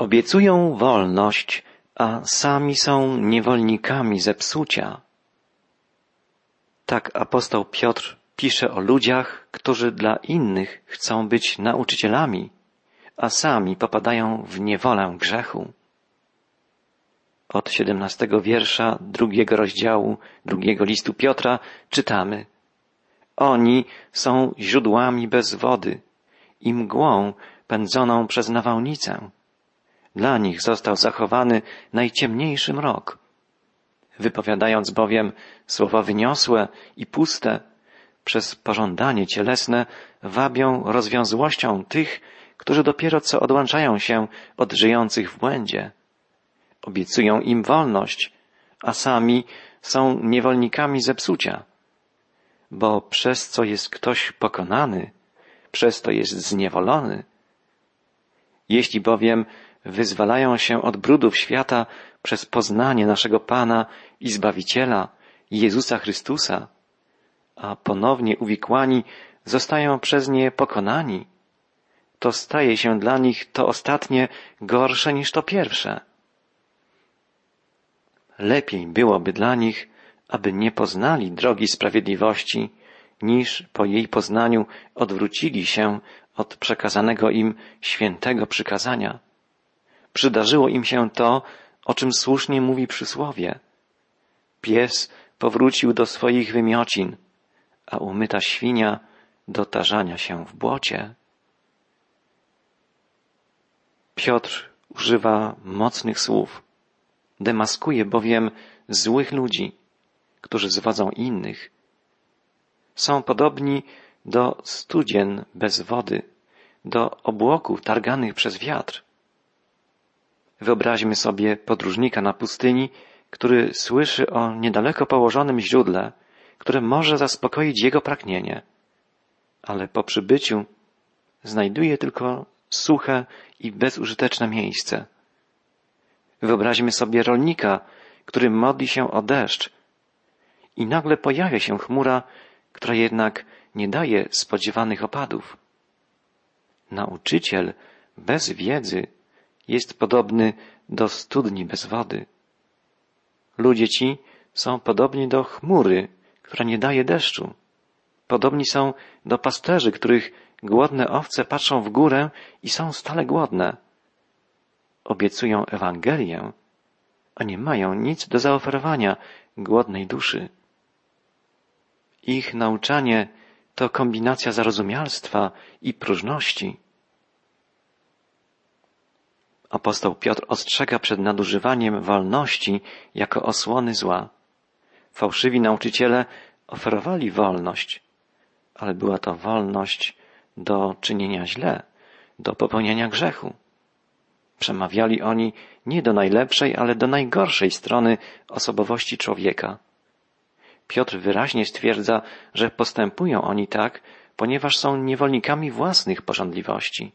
Obiecują wolność, a sami są niewolnikami zepsucia. Tak apostoł Piotr pisze o ludziach, którzy dla innych chcą być nauczycielami, a sami popadają w niewolę grzechu. Od siedemnastego wiersza drugiego rozdziału drugiego listu Piotra czytamy Oni są źródłami bez wody i mgłą pędzoną przez nawałnicę. Dla nich został zachowany najciemniejszy mrok. Wypowiadając bowiem słowa wyniosłe i puste, przez pożądanie cielesne wabią rozwiązłością tych, którzy dopiero co odłączają się od żyjących w błędzie. Obiecują im wolność, a sami są niewolnikami zepsucia. Bo przez co jest ktoś pokonany, przez to jest zniewolony. Jeśli bowiem wyzwalają się od brudów świata przez poznanie naszego Pana i Zbawiciela, Jezusa Chrystusa, a ponownie uwikłani zostają przez nie pokonani, to staje się dla nich to ostatnie gorsze niż to pierwsze. Lepiej byłoby dla nich, aby nie poznali drogi sprawiedliwości, niż po jej poznaniu odwrócili się od przekazanego im świętego przykazania. Przydarzyło im się to, o czym słusznie mówi przysłowie. Pies powrócił do swoich wymiocin, a umyta świnia do tarzania się w błocie. Piotr używa mocnych słów. Demaskuje bowiem złych ludzi, którzy zwodzą innych. Są podobni do studzien bez wody, do obłoków targanych przez wiatr. Wyobraźmy sobie podróżnika na pustyni, który słyszy o niedaleko położonym źródle, które może zaspokoić jego pragnienie, ale po przybyciu znajduje tylko suche i bezużyteczne miejsce. Wyobraźmy sobie rolnika, który modli się o deszcz i nagle pojawia się chmura, która jednak nie daje spodziewanych opadów. Nauczyciel bez wiedzy jest podobny do studni bez wody. Ludzie ci są podobni do chmury, która nie daje deszczu. Podobni są do pasterzy, których głodne owce patrzą w górę i są stale głodne. Obiecują Ewangelię, a nie mają nic do zaoferowania głodnej duszy. Ich nauczanie to kombinacja zarozumialstwa i próżności. Apostoł Piotr ostrzega przed nadużywaniem wolności jako osłony zła. Fałszywi nauczyciele oferowali wolność, ale była to wolność do czynienia źle, do popełniania grzechu. Przemawiali oni nie do najlepszej, ale do najgorszej strony osobowości człowieka. Piotr wyraźnie stwierdza, że postępują oni tak, ponieważ są niewolnikami własnych porządliwości.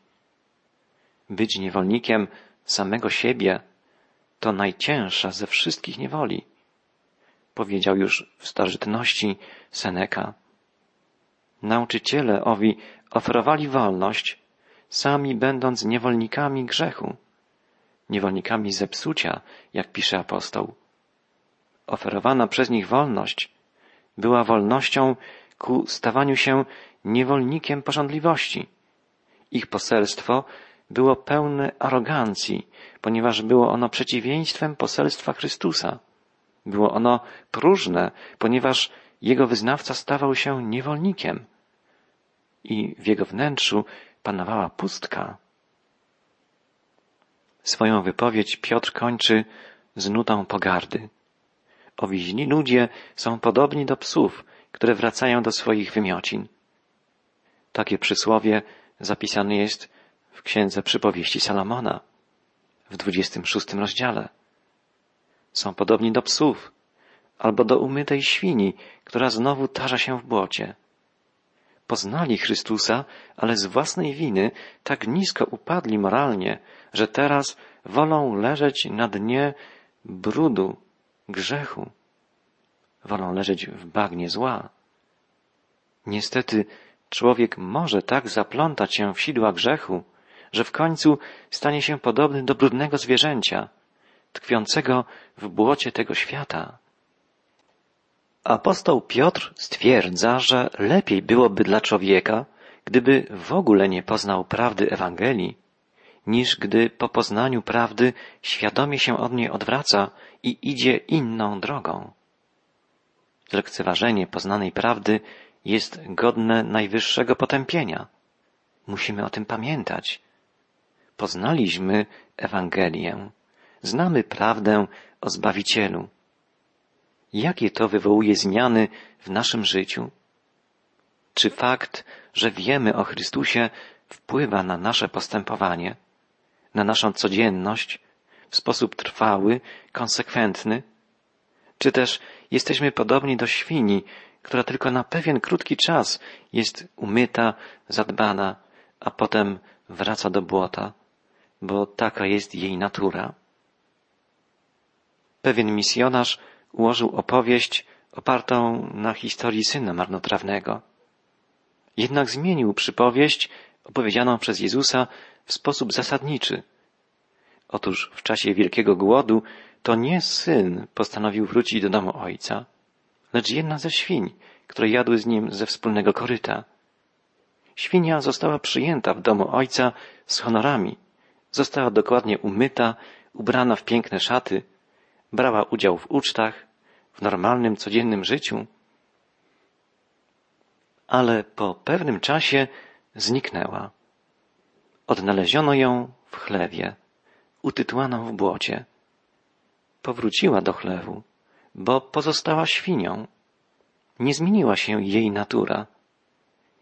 Być niewolnikiem samego siebie to najcięższa ze wszystkich niewoli powiedział już w starożytności Seneka. Nauczyciele owi oferowali wolność, sami będąc niewolnikami grzechu, niewolnikami zepsucia, jak pisze apostoł. Oferowana przez nich wolność była wolnością ku stawaniu się niewolnikiem porządliwości. Ich poselstwo było pełne arogancji, ponieważ było ono przeciwieństwem poselstwa Chrystusa. Było ono próżne, ponieważ jego wyznawca stawał się niewolnikiem i w jego wnętrzu panowała pustka. Swoją wypowiedź Piotr kończy z nutą pogardy. Owi ludzie są podobni do psów, które wracają do swoich wymiocin. Takie przysłowie zapisane jest w księdze przypowieści Salomona w 26 rozdziale są podobni do psów albo do umytej świni, która znowu tarza się w błocie. Poznali Chrystusa, ale z własnej winy tak nisko upadli moralnie, że teraz wolą leżeć na dnie brudu, grzechu. Wolą leżeć w bagnie zła. Niestety człowiek może tak zaplątać się w sidła grzechu, że w końcu stanie się podobny do brudnego zwierzęcia, tkwiącego w błocie tego świata. Apostoł Piotr stwierdza, że lepiej byłoby dla człowieka, gdyby w ogóle nie poznał prawdy Ewangelii, niż gdy po poznaniu prawdy świadomie się od niej odwraca i idzie inną drogą. Lekceważenie poznanej prawdy jest godne najwyższego potępienia. Musimy o tym pamiętać. Poznaliśmy Ewangelię. Znamy prawdę o Zbawicielu. Jakie to wywołuje zmiany w naszym życiu? Czy fakt, że wiemy o Chrystusie, wpływa na nasze postępowanie, na naszą codzienność w sposób trwały, konsekwentny? Czy też jesteśmy podobni do świni, która tylko na pewien krótki czas jest umyta, zadbana, a potem wraca do błota, bo taka jest jej natura? Pewien misjonarz ułożył opowieść opartą na historii syna marnotrawnego. Jednak zmienił przypowieść opowiedzianą przez Jezusa w sposób zasadniczy. Otóż w czasie wielkiego głodu to nie syn postanowił wrócić do domu ojca, lecz jedna ze świń, które jadły z nim ze wspólnego koryta. Świnia została przyjęta w domu ojca z honorami, została dokładnie umyta, ubrana w piękne szaty, brała udział w ucztach, w normalnym, codziennym życiu, ale po pewnym czasie zniknęła. Odnaleziono ją w chlewie, utytułaną w błocie. Powróciła do chlewu, bo pozostała świnią. Nie zmieniła się jej natura.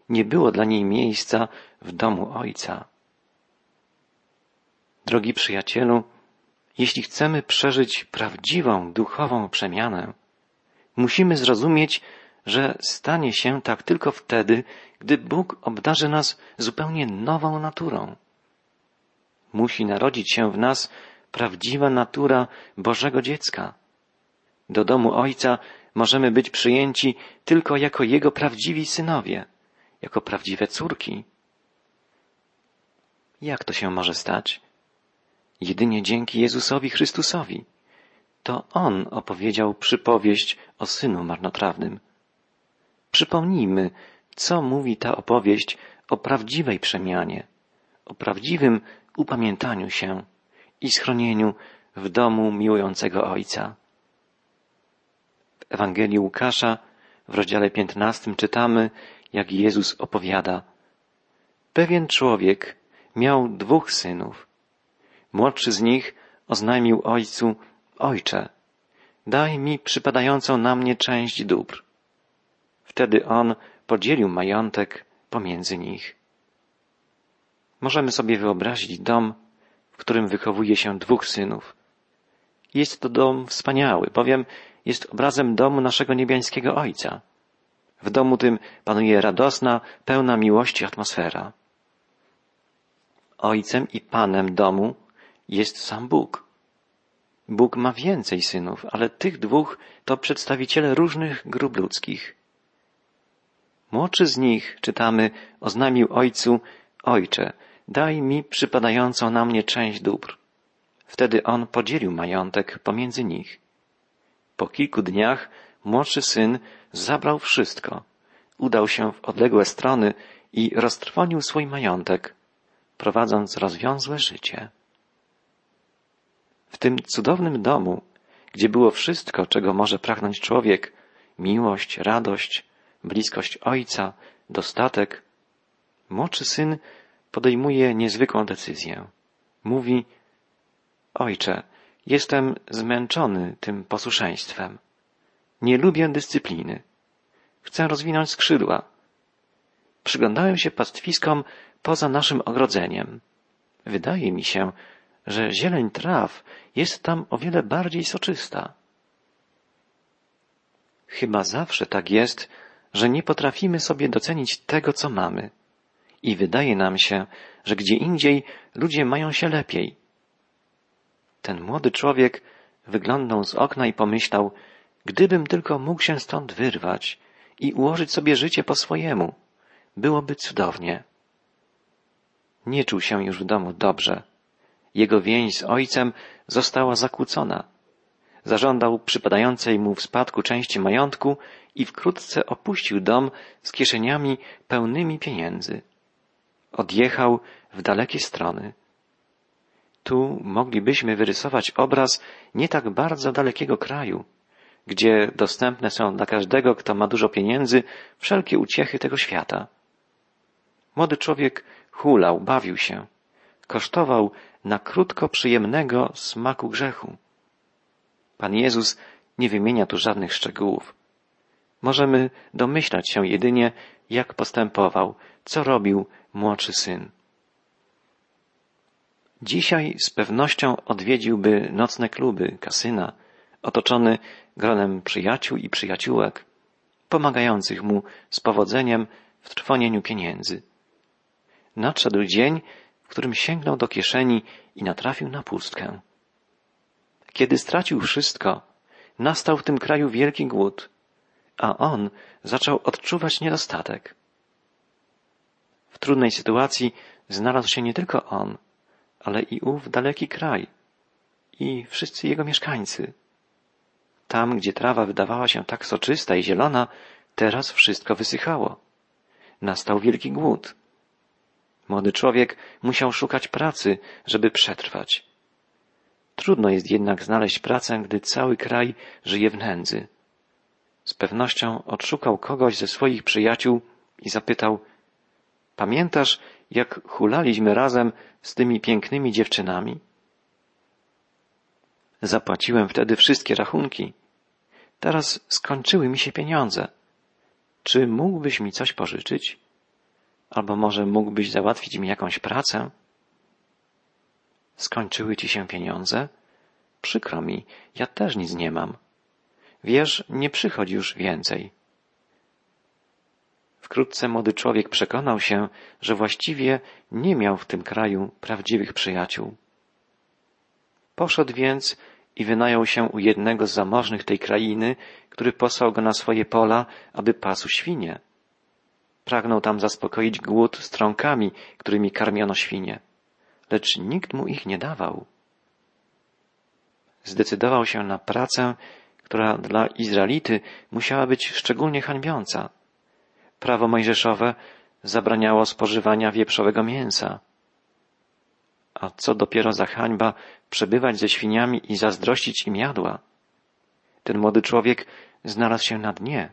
Nie było dla niej miejsca w domu ojca. Drogi przyjacielu, jeśli chcemy przeżyć prawdziwą duchową przemianę, musimy zrozumieć, że stanie się tak tylko wtedy, gdy Bóg obdarzy nas zupełnie nową naturą. Musi narodzić się w nas prawdziwa natura Bożego dziecka. Do domu Ojca możemy być przyjęci tylko jako Jego prawdziwi synowie, jako prawdziwe córki. Jak to się może stać? Jedynie dzięki Jezusowi Chrystusowi. To On opowiedział przypowieść o synu marnotrawnym. Przypomnijmy, co mówi ta opowieść o prawdziwej przemianie, o prawdziwym upamiętaniu się i schronieniu w domu miłującego Ojca. W Ewangelii Łukasza w rozdziale piętnastym czytamy, jak Jezus opowiada. Pewien człowiek miał dwóch synów. Młodszy z nich oznajmił ojcu, Ojcze, daj mi przypadającą na mnie część dóbr. Wtedy on podzielił majątek pomiędzy nich. Możemy sobie wyobrazić dom, w którym wychowuje się dwóch synów. Jest to dom wspaniały, bowiem jest obrazem domu naszego niebiańskiego Ojca. W domu tym panuje radosna, pełna miłości atmosfera. Ojcem i Panem domu jest sam Bóg. Bóg ma więcej synów, ale tych dwóch to przedstawiciele różnych grup ludzkich. Młodszy z nich, czytamy, oznamił ojcu, Ojcze, daj mi przypadającą na mnie część dóbr. Wtedy on podzielił majątek pomiędzy nich. Po kilku dniach młodszy syn zabrał wszystko, udał się w odległe strony i roztrwonił swój majątek, prowadząc rozwiązłe życie. W tym cudownym domu, gdzie było wszystko, czego może pragnąć człowiek, miłość, radość, bliskość ojca, dostatek, młodszy syn podejmuje niezwykłą decyzję. Mówi, ojcze, jestem zmęczony tym posłuszeństwem. Nie lubię dyscypliny. Chcę rozwinąć skrzydła. Przyglądałem się pastwiskom poza naszym ogrodzeniem. Wydaje mi się, że zieleń traw jest tam o wiele bardziej soczysta. Chyba zawsze tak jest, że nie potrafimy sobie docenić tego, co mamy. I wydaje nam się, że gdzie indziej ludzie mają się lepiej. Ten młody człowiek wyglądał z okna i pomyślał, gdybym tylko mógł się stąd wyrwać i ułożyć sobie życie po swojemu, byłoby cudownie. nie czuł się już w domu dobrze. Jego więź z ojcem została zakłócona. Zażądał przypadającej mu w spadku części majątku i wkrótce opuścił dom z kieszeniami pełnymi pieniędzy. Odjechał w dalekie strony. Tu moglibyśmy wyrysować obraz nie tak bardzo dalekiego kraju, gdzie dostępne są dla każdego, kto ma dużo pieniędzy, wszelkie uciechy tego świata. Młody człowiek hulał, bawił się, kosztował na krótko przyjemnego smaku grzechu. Pan Jezus nie wymienia tu żadnych szczegółów. Możemy domyślać się jedynie, jak postępował, co robił młodszy syn. Dzisiaj z pewnością odwiedziłby nocne kluby, kasyna, otoczony gronem przyjaciół i przyjaciółek, pomagających mu z powodzeniem w trwonieniu pieniędzy. Nadszedł dzień, w którym sięgnął do kieszeni i natrafił na pustkę. Kiedy stracił wszystko, nastał w tym kraju wielki głód, a on zaczął odczuwać niedostatek. W trudnej sytuacji znalazł się nie tylko on, ale i ów daleki kraj i wszyscy jego mieszkańcy. Tam, gdzie trawa wydawała się tak soczysta i zielona, teraz wszystko wysychało. Nastał wielki głód. Młody człowiek musiał szukać pracy, żeby przetrwać. Trudno jest jednak znaleźć pracę, gdy cały kraj żyje w nędzy. Z pewnością odszukał kogoś ze swoich przyjaciół i zapytał, pamiętasz, jak hulaliśmy razem z tymi pięknymi dziewczynami? Zapłaciłem wtedy wszystkie rachunki. Teraz skończyły mi się pieniądze. Czy mógłbyś mi coś pożyczyć? Albo może mógłbyś załatwić mi jakąś pracę? Skończyły ci się pieniądze? Przykro mi, ja też nic nie mam. Wiesz, nie przychodzi już więcej. Wkrótce młody człowiek przekonał się, że właściwie nie miał w tym kraju prawdziwych przyjaciół. Poszedł więc i wynajął się u jednego z zamożnych tej krainy, który posłał go na swoje pola, aby pasł świnie. Pragnął tam zaspokoić głód strąkami, którymi karmiono świnie, lecz nikt mu ich nie dawał. Zdecydował się na pracę, która dla Izraelity musiała być szczególnie hańbiąca. Prawo mojżeszowe zabraniało spożywania wieprzowego mięsa. A co dopiero za hańba przebywać ze świniami i zazdrościć im jadła? Ten młody człowiek znalazł się na dnie.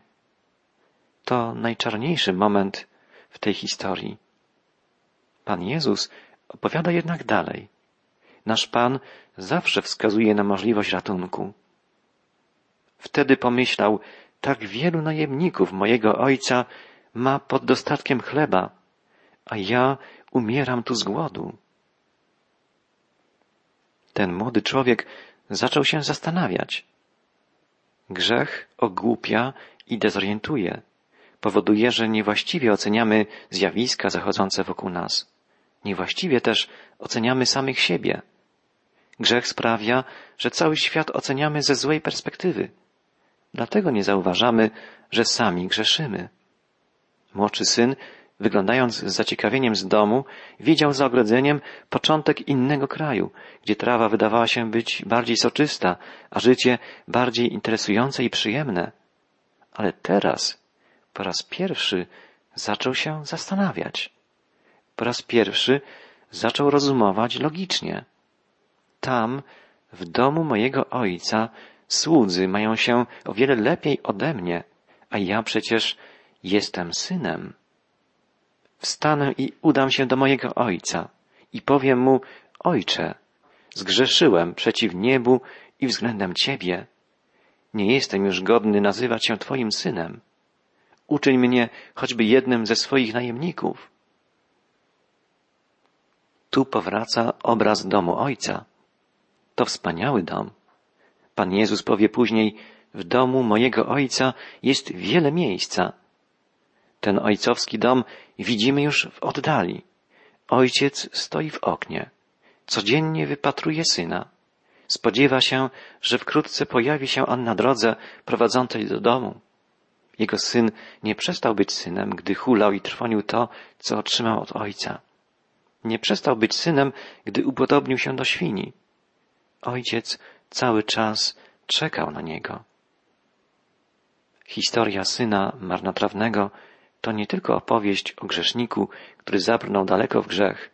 To najczarniejszy moment w tej historii. Pan Jezus opowiada jednak dalej. Nasz Pan zawsze wskazuje na możliwość ratunku. Wtedy pomyślał, tak wielu najemników mojego ojca ma pod dostatkiem chleba, a ja umieram tu z głodu. Ten młody człowiek zaczął się zastanawiać. Grzech ogłupia i dezorientuje. Powoduje, że niewłaściwie oceniamy zjawiska zachodzące wokół nas. Niewłaściwie też oceniamy samych siebie. Grzech sprawia, że cały świat oceniamy ze złej perspektywy. Dlatego nie zauważamy, że sami grzeszymy. Młodszy syn, wyglądając z zaciekawieniem z domu, widział za ogrodzeniem początek innego kraju, gdzie trawa wydawała się być bardziej soczysta, a życie bardziej interesujące i przyjemne. Ale teraz, po raz pierwszy, zaczął się zastanawiać. Po raz pierwszy zaczął rozumować logicznie. Tam, w domu mojego ojca, słudzy mają się o wiele lepiej ode mnie, a ja przecież jestem synem. Wstanę i udam się do mojego ojca i powiem mu, ojcze, zgrzeszyłem przeciw niebu i względem ciebie. Nie jestem już godny nazywać się twoim synem. Uczyń mnie choćby jednym ze swoich najemników. Tu powraca obraz domu ojca. To wspaniały dom. Pan Jezus powie później, w domu mojego ojca jest wiele miejsca. Ten ojcowski dom widzimy już w oddali. Ojciec stoi w oknie. Codziennie wypatruje syna. Spodziewa się, że wkrótce pojawi się on na drodze prowadzącej do domu. Jego syn nie przestał być synem, gdy hulał i trwonił to, co otrzymał od ojca. Nie przestał być synem, gdy upodobnił się do świni. Ojciec cały czas czekał na niego. Historia syna marnotrawnego to nie tylko opowieść o grzeszniku, który zabrnął daleko w grzech.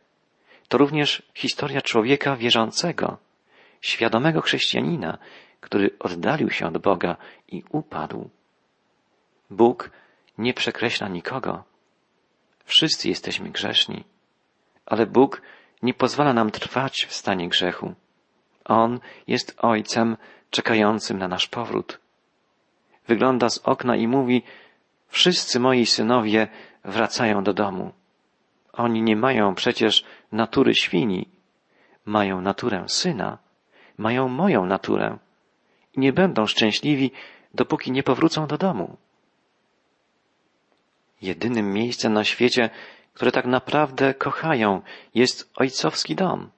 To również historia człowieka wierzącego, świadomego chrześcijanina, który oddalił się od Boga i upadł. Bóg nie przekreśla nikogo. Wszyscy jesteśmy grzeszni, ale Bóg nie pozwala nam trwać w stanie grzechu. On jest Ojcem czekającym na nasz powrót. Wygląda z okna i mówi, wszyscy moi synowie wracają do domu. Oni nie mają przecież natury świni, mają naturę syna, mają moją naturę i nie będą szczęśliwi, dopóki nie powrócą do domu. Jedynym miejscem na świecie, które tak naprawdę kochają, jest ojcowski dom.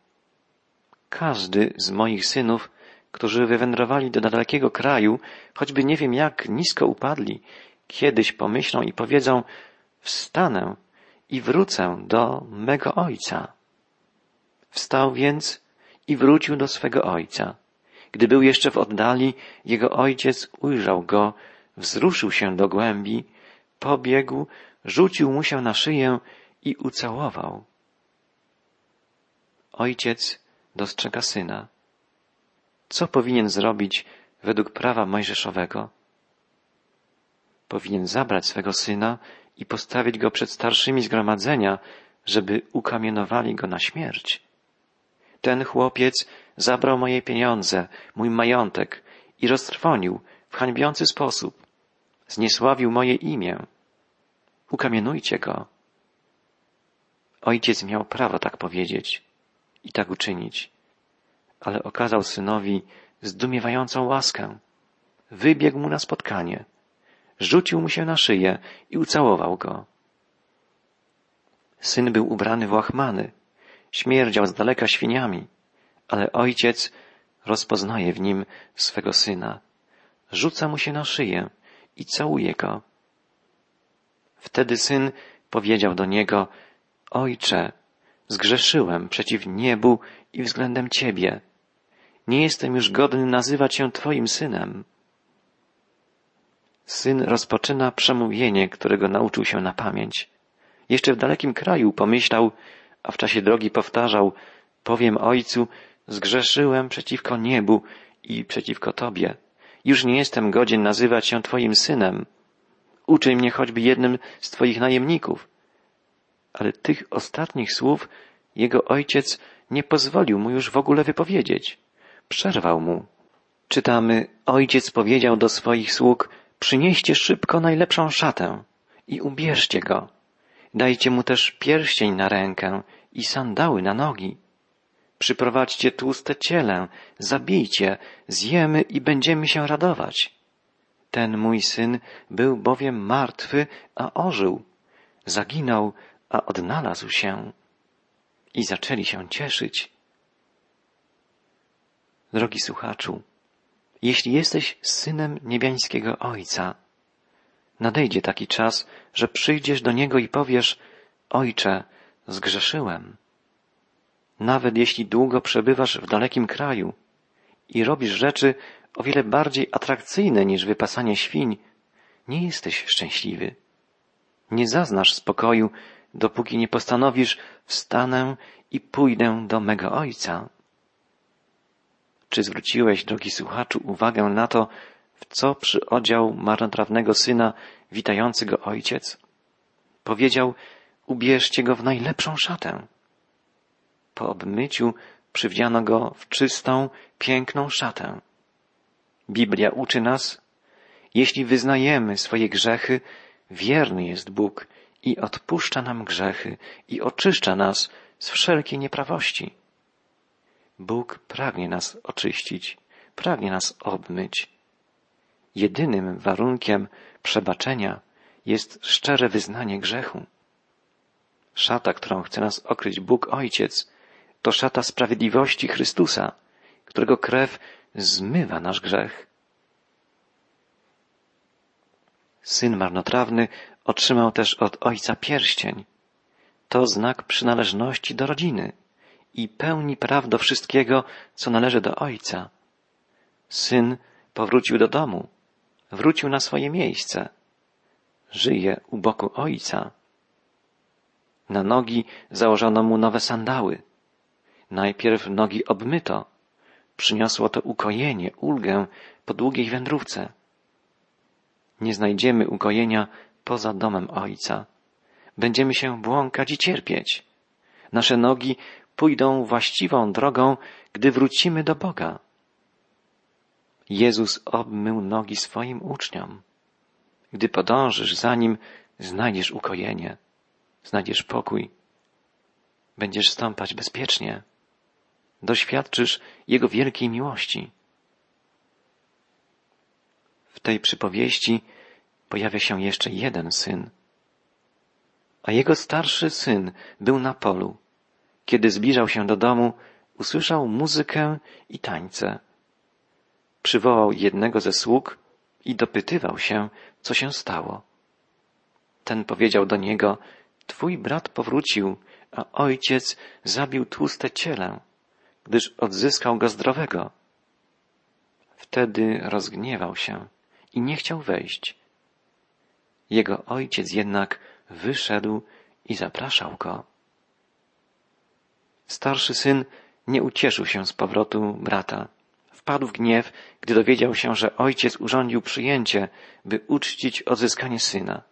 Każdy z moich synów, którzy wywędrowali do dalekiego kraju, choćby nie wiem jak nisko upadli, kiedyś pomyślą i powiedzą, wstanę i wrócę do mego ojca. Wstał więc i wrócił do swego ojca. Gdy był jeszcze w oddali, jego ojciec ujrzał go, wzruszył się do głębi, pobiegł, rzucił mu się na szyję i ucałował. Ojciec dostrzega syna. Co powinien zrobić według prawa mojżeszowego? Powinien zabrać swego syna i postawić go przed starszymi zgromadzenia, żeby ukamienowali go na śmierć. Ten chłopiec zabrał moje pieniądze, mój majątek i roztrwonił w hańbiący sposób. Zniesławił moje imię. Ukamienujcie go. Ojciec miał prawo tak powiedzieć i tak uczynić, ale okazał synowi zdumiewającą łaskę. Wybiegł mu na spotkanie, rzucił mu się na szyję i ucałował go. Syn był ubrany w łachmany, śmierdział z daleka świniami, ale ojciec rozpoznaje w nim swego syna, rzuca mu się na szyję i całuje go. Wtedy syn powiedział do niego, Ojcze, zgrzeszyłem przeciw niebu i względem Ciebie. Nie jestem już godny nazywać się Twoim synem. Syn rozpoczyna przemówienie, którego nauczył się na pamięć. Jeszcze w dalekim kraju pomyślał, a w czasie drogi powtarzał, powiem Ojcu, zgrzeszyłem przeciwko niebu i przeciwko Tobie. Już nie jestem godzien nazywać się Twoim synem. Uczyń mnie choćby jednym z Twoich najemników. Ale tych ostatnich słów jego ojciec nie pozwolił mu już w ogóle wypowiedzieć. Przerwał mu. Czytamy, ojciec powiedział do swoich sług, przynieście szybko najlepszą szatę i ubierzcie go. Dajcie mu też pierścień na rękę i sandały na nogi. Przyprowadźcie tłuste ciele, zabijcie, zjemy i będziemy się radować. Ten mój syn był bowiem martwy, a ożył. Zaginął, a odnalazł się. I zaczęli się cieszyć. Drogi słuchaczu, jeśli jesteś synem niebiańskiego Ojca, nadejdzie taki czas, że przyjdziesz do Niego i powiesz, Ojcze, zgrzeszyłem. Nawet jeśli długo przebywasz w dalekim kraju i robisz rzeczy o wiele bardziej atrakcyjne niż wypasanie świń, nie jesteś szczęśliwy. Nie zaznasz spokoju, dopóki nie postanowisz wstanę i pójdę do mego Ojca. Czy zwróciłeś, drogi słuchaczu, uwagę na to, w co przyodział marnotrawnego syna witający go ojciec? Powiedział, ubierzcie go w najlepszą szatę. Po obmyciu przywdziano go w czystą, piękną szatę. Biblia uczy nas, jeśli wyznajemy swoje grzechy, wierny jest Bóg i odpuszcza nam grzechy i oczyszcza nas z wszelkiej nieprawości. Bóg pragnie nas oczyścić, pragnie nas obmyć. Jedynym warunkiem przebaczenia jest szczere wyznanie grzechu. Szata, którą chce nas okryć Bóg Ojciec, to szata sprawiedliwości Chrystusa, którego krew zmywa nasz grzech. Syn marnotrawny otrzymał też od ojca pierścień. to znak przynależności do rodziny i pełni praw do wszystkiego, co należy do ojca. Syn powrócił do domu, wrócił na swoje miejsce. Żyje u boku ojca. Na nogi założono mu nowe sandały. Najpierw nogi obmyto. Przyniosło to ukojenie, ulgę po długiej wędrówce. Nie znajdziemy ukojenia poza domem Ojca. Będziemy się błąkać i cierpieć. Nasze nogi pójdą właściwą drogą, gdy wrócimy do Boga. Jezus obmył nogi swoim uczniom. Gdy podążysz za Nim, znajdziesz ukojenie, znajdziesz pokój. Będziesz stąpać bezpiecznie. Doświadczysz Jego wielkiej miłości. W tej przypowieści pojawia się jeszcze jeden syn. A jego starszy syn był na polu. Kiedy zbliżał się do domu, usłyszał muzykę i tańce. Przywołał jednego ze sług i dopytywał się, co się stało. Ten powiedział do niego, Twój brat powrócił, a ojciec zabił tłuste ciele, gdyż odzyskał go zdrowego. Wtedy rozgniewał się i nie chciał wejść. Jego ojciec jednak wyszedł i zapraszał go. Starszy syn nie ucieszył się z powrotu brata. Wpadł w gniew, gdy dowiedział się, że ojciec urządził przyjęcie, by uczcić odzyskanie syna.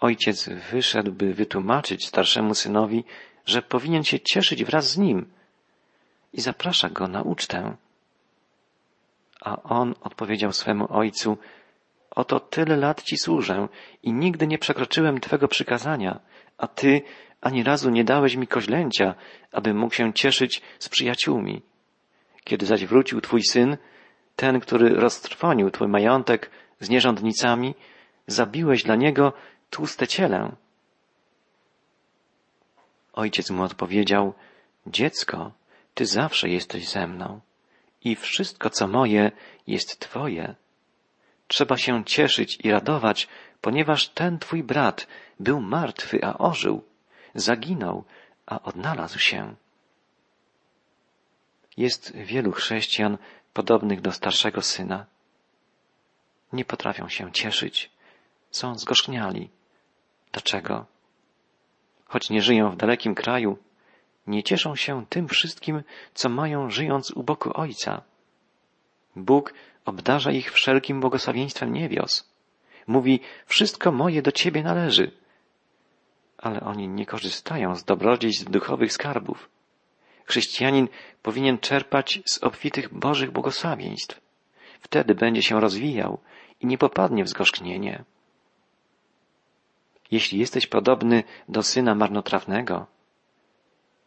Ojciec wyszedł, by wytłumaczyć starszemu synowi, że powinien się cieszyć wraz z nim i zaprasza go na ucztę. A on odpowiedział swemu ojcu, Oto tyle lat Ci służę i nigdy nie przekroczyłem Twego przykazania, a Ty ani razu nie dałeś mi koźlęcia, aby mógł się cieszyć z przyjaciółmi. Kiedy zaś wrócił Twój syn, ten, który roztrwonił Twój majątek z nierządnicami, zabiłeś dla niego tłuste ciele. Ojciec mu odpowiedział, dziecko, Ty zawsze jesteś ze mną i wszystko, co moje, jest Twoje. Trzeba się cieszyć i radować, ponieważ ten twój brat był martwy, a ożył, zaginął, a odnalazł się. Jest wielu chrześcijan podobnych do starszego syna. Nie potrafią się cieszyć, są zgorzkniali. Dlaczego? Choć nie żyją w dalekim kraju, nie cieszą się tym wszystkim, co mają żyjąc u boku Ojca. Bóg obdarza ich wszelkim błogosławieństwem niebios. Mówi, wszystko moje do Ciebie należy. Ale oni nie korzystają z dobrodziejstw duchowych skarbów. Chrześcijanin powinien czerpać z obfitych Bożych błogosławieństw. Wtedy będzie się rozwijał i nie popadnie w zgorzknienie. Jeśli jesteś podobny do syna marnotrawnego,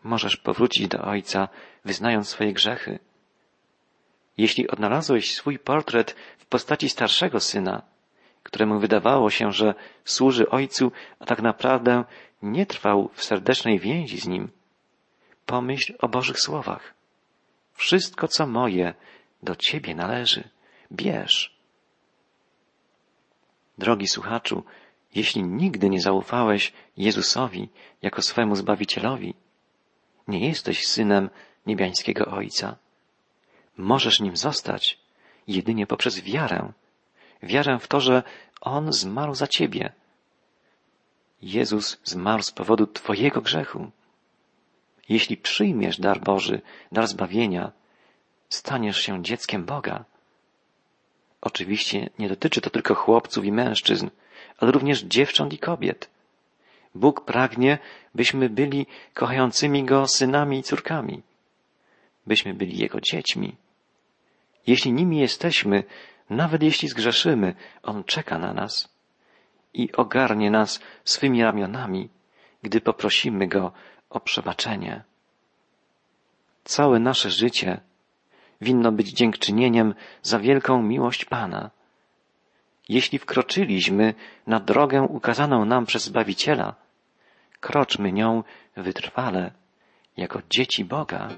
możesz powrócić do ojca, wyznając swoje grzechy jeśli odnalazłeś swój portret w postaci starszego syna, któremu wydawało się, że służy ojcu, a tak naprawdę nie trwał w serdecznej więzi z nim, pomyśl o Bożych słowach. Wszystko, co moje, do Ciebie należy. Bierz. Drogi słuchaczu, jeśli nigdy nie zaufałeś Jezusowi jako swemu Zbawicielowi, nie jesteś synem niebiańskiego Ojca. Możesz nim zostać jedynie poprzez wiarę. Wiarę w to, że On zmarł za ciebie. Jezus zmarł z powodu Twojego grzechu. Jeśli przyjmiesz dar Boży, dar zbawienia, staniesz się dzieckiem Boga. Oczywiście nie dotyczy to tylko chłopców i mężczyzn, ale również dziewcząt i kobiet. Bóg pragnie, byśmy byli kochającymi Go synami i córkami, byśmy byli Jego dziećmi. Jeśli nimi jesteśmy, nawet jeśli zgrzeszymy, On czeka na nas i ogarnie nas swymi ramionami, gdy poprosimy Go o przebaczenie. Całe nasze życie winno być dziękczynieniem za wielką miłość Pana. Jeśli wkroczyliśmy na drogę ukazaną nam przez Zbawiciela, kroczmy nią wytrwale, jako dzieci Boga.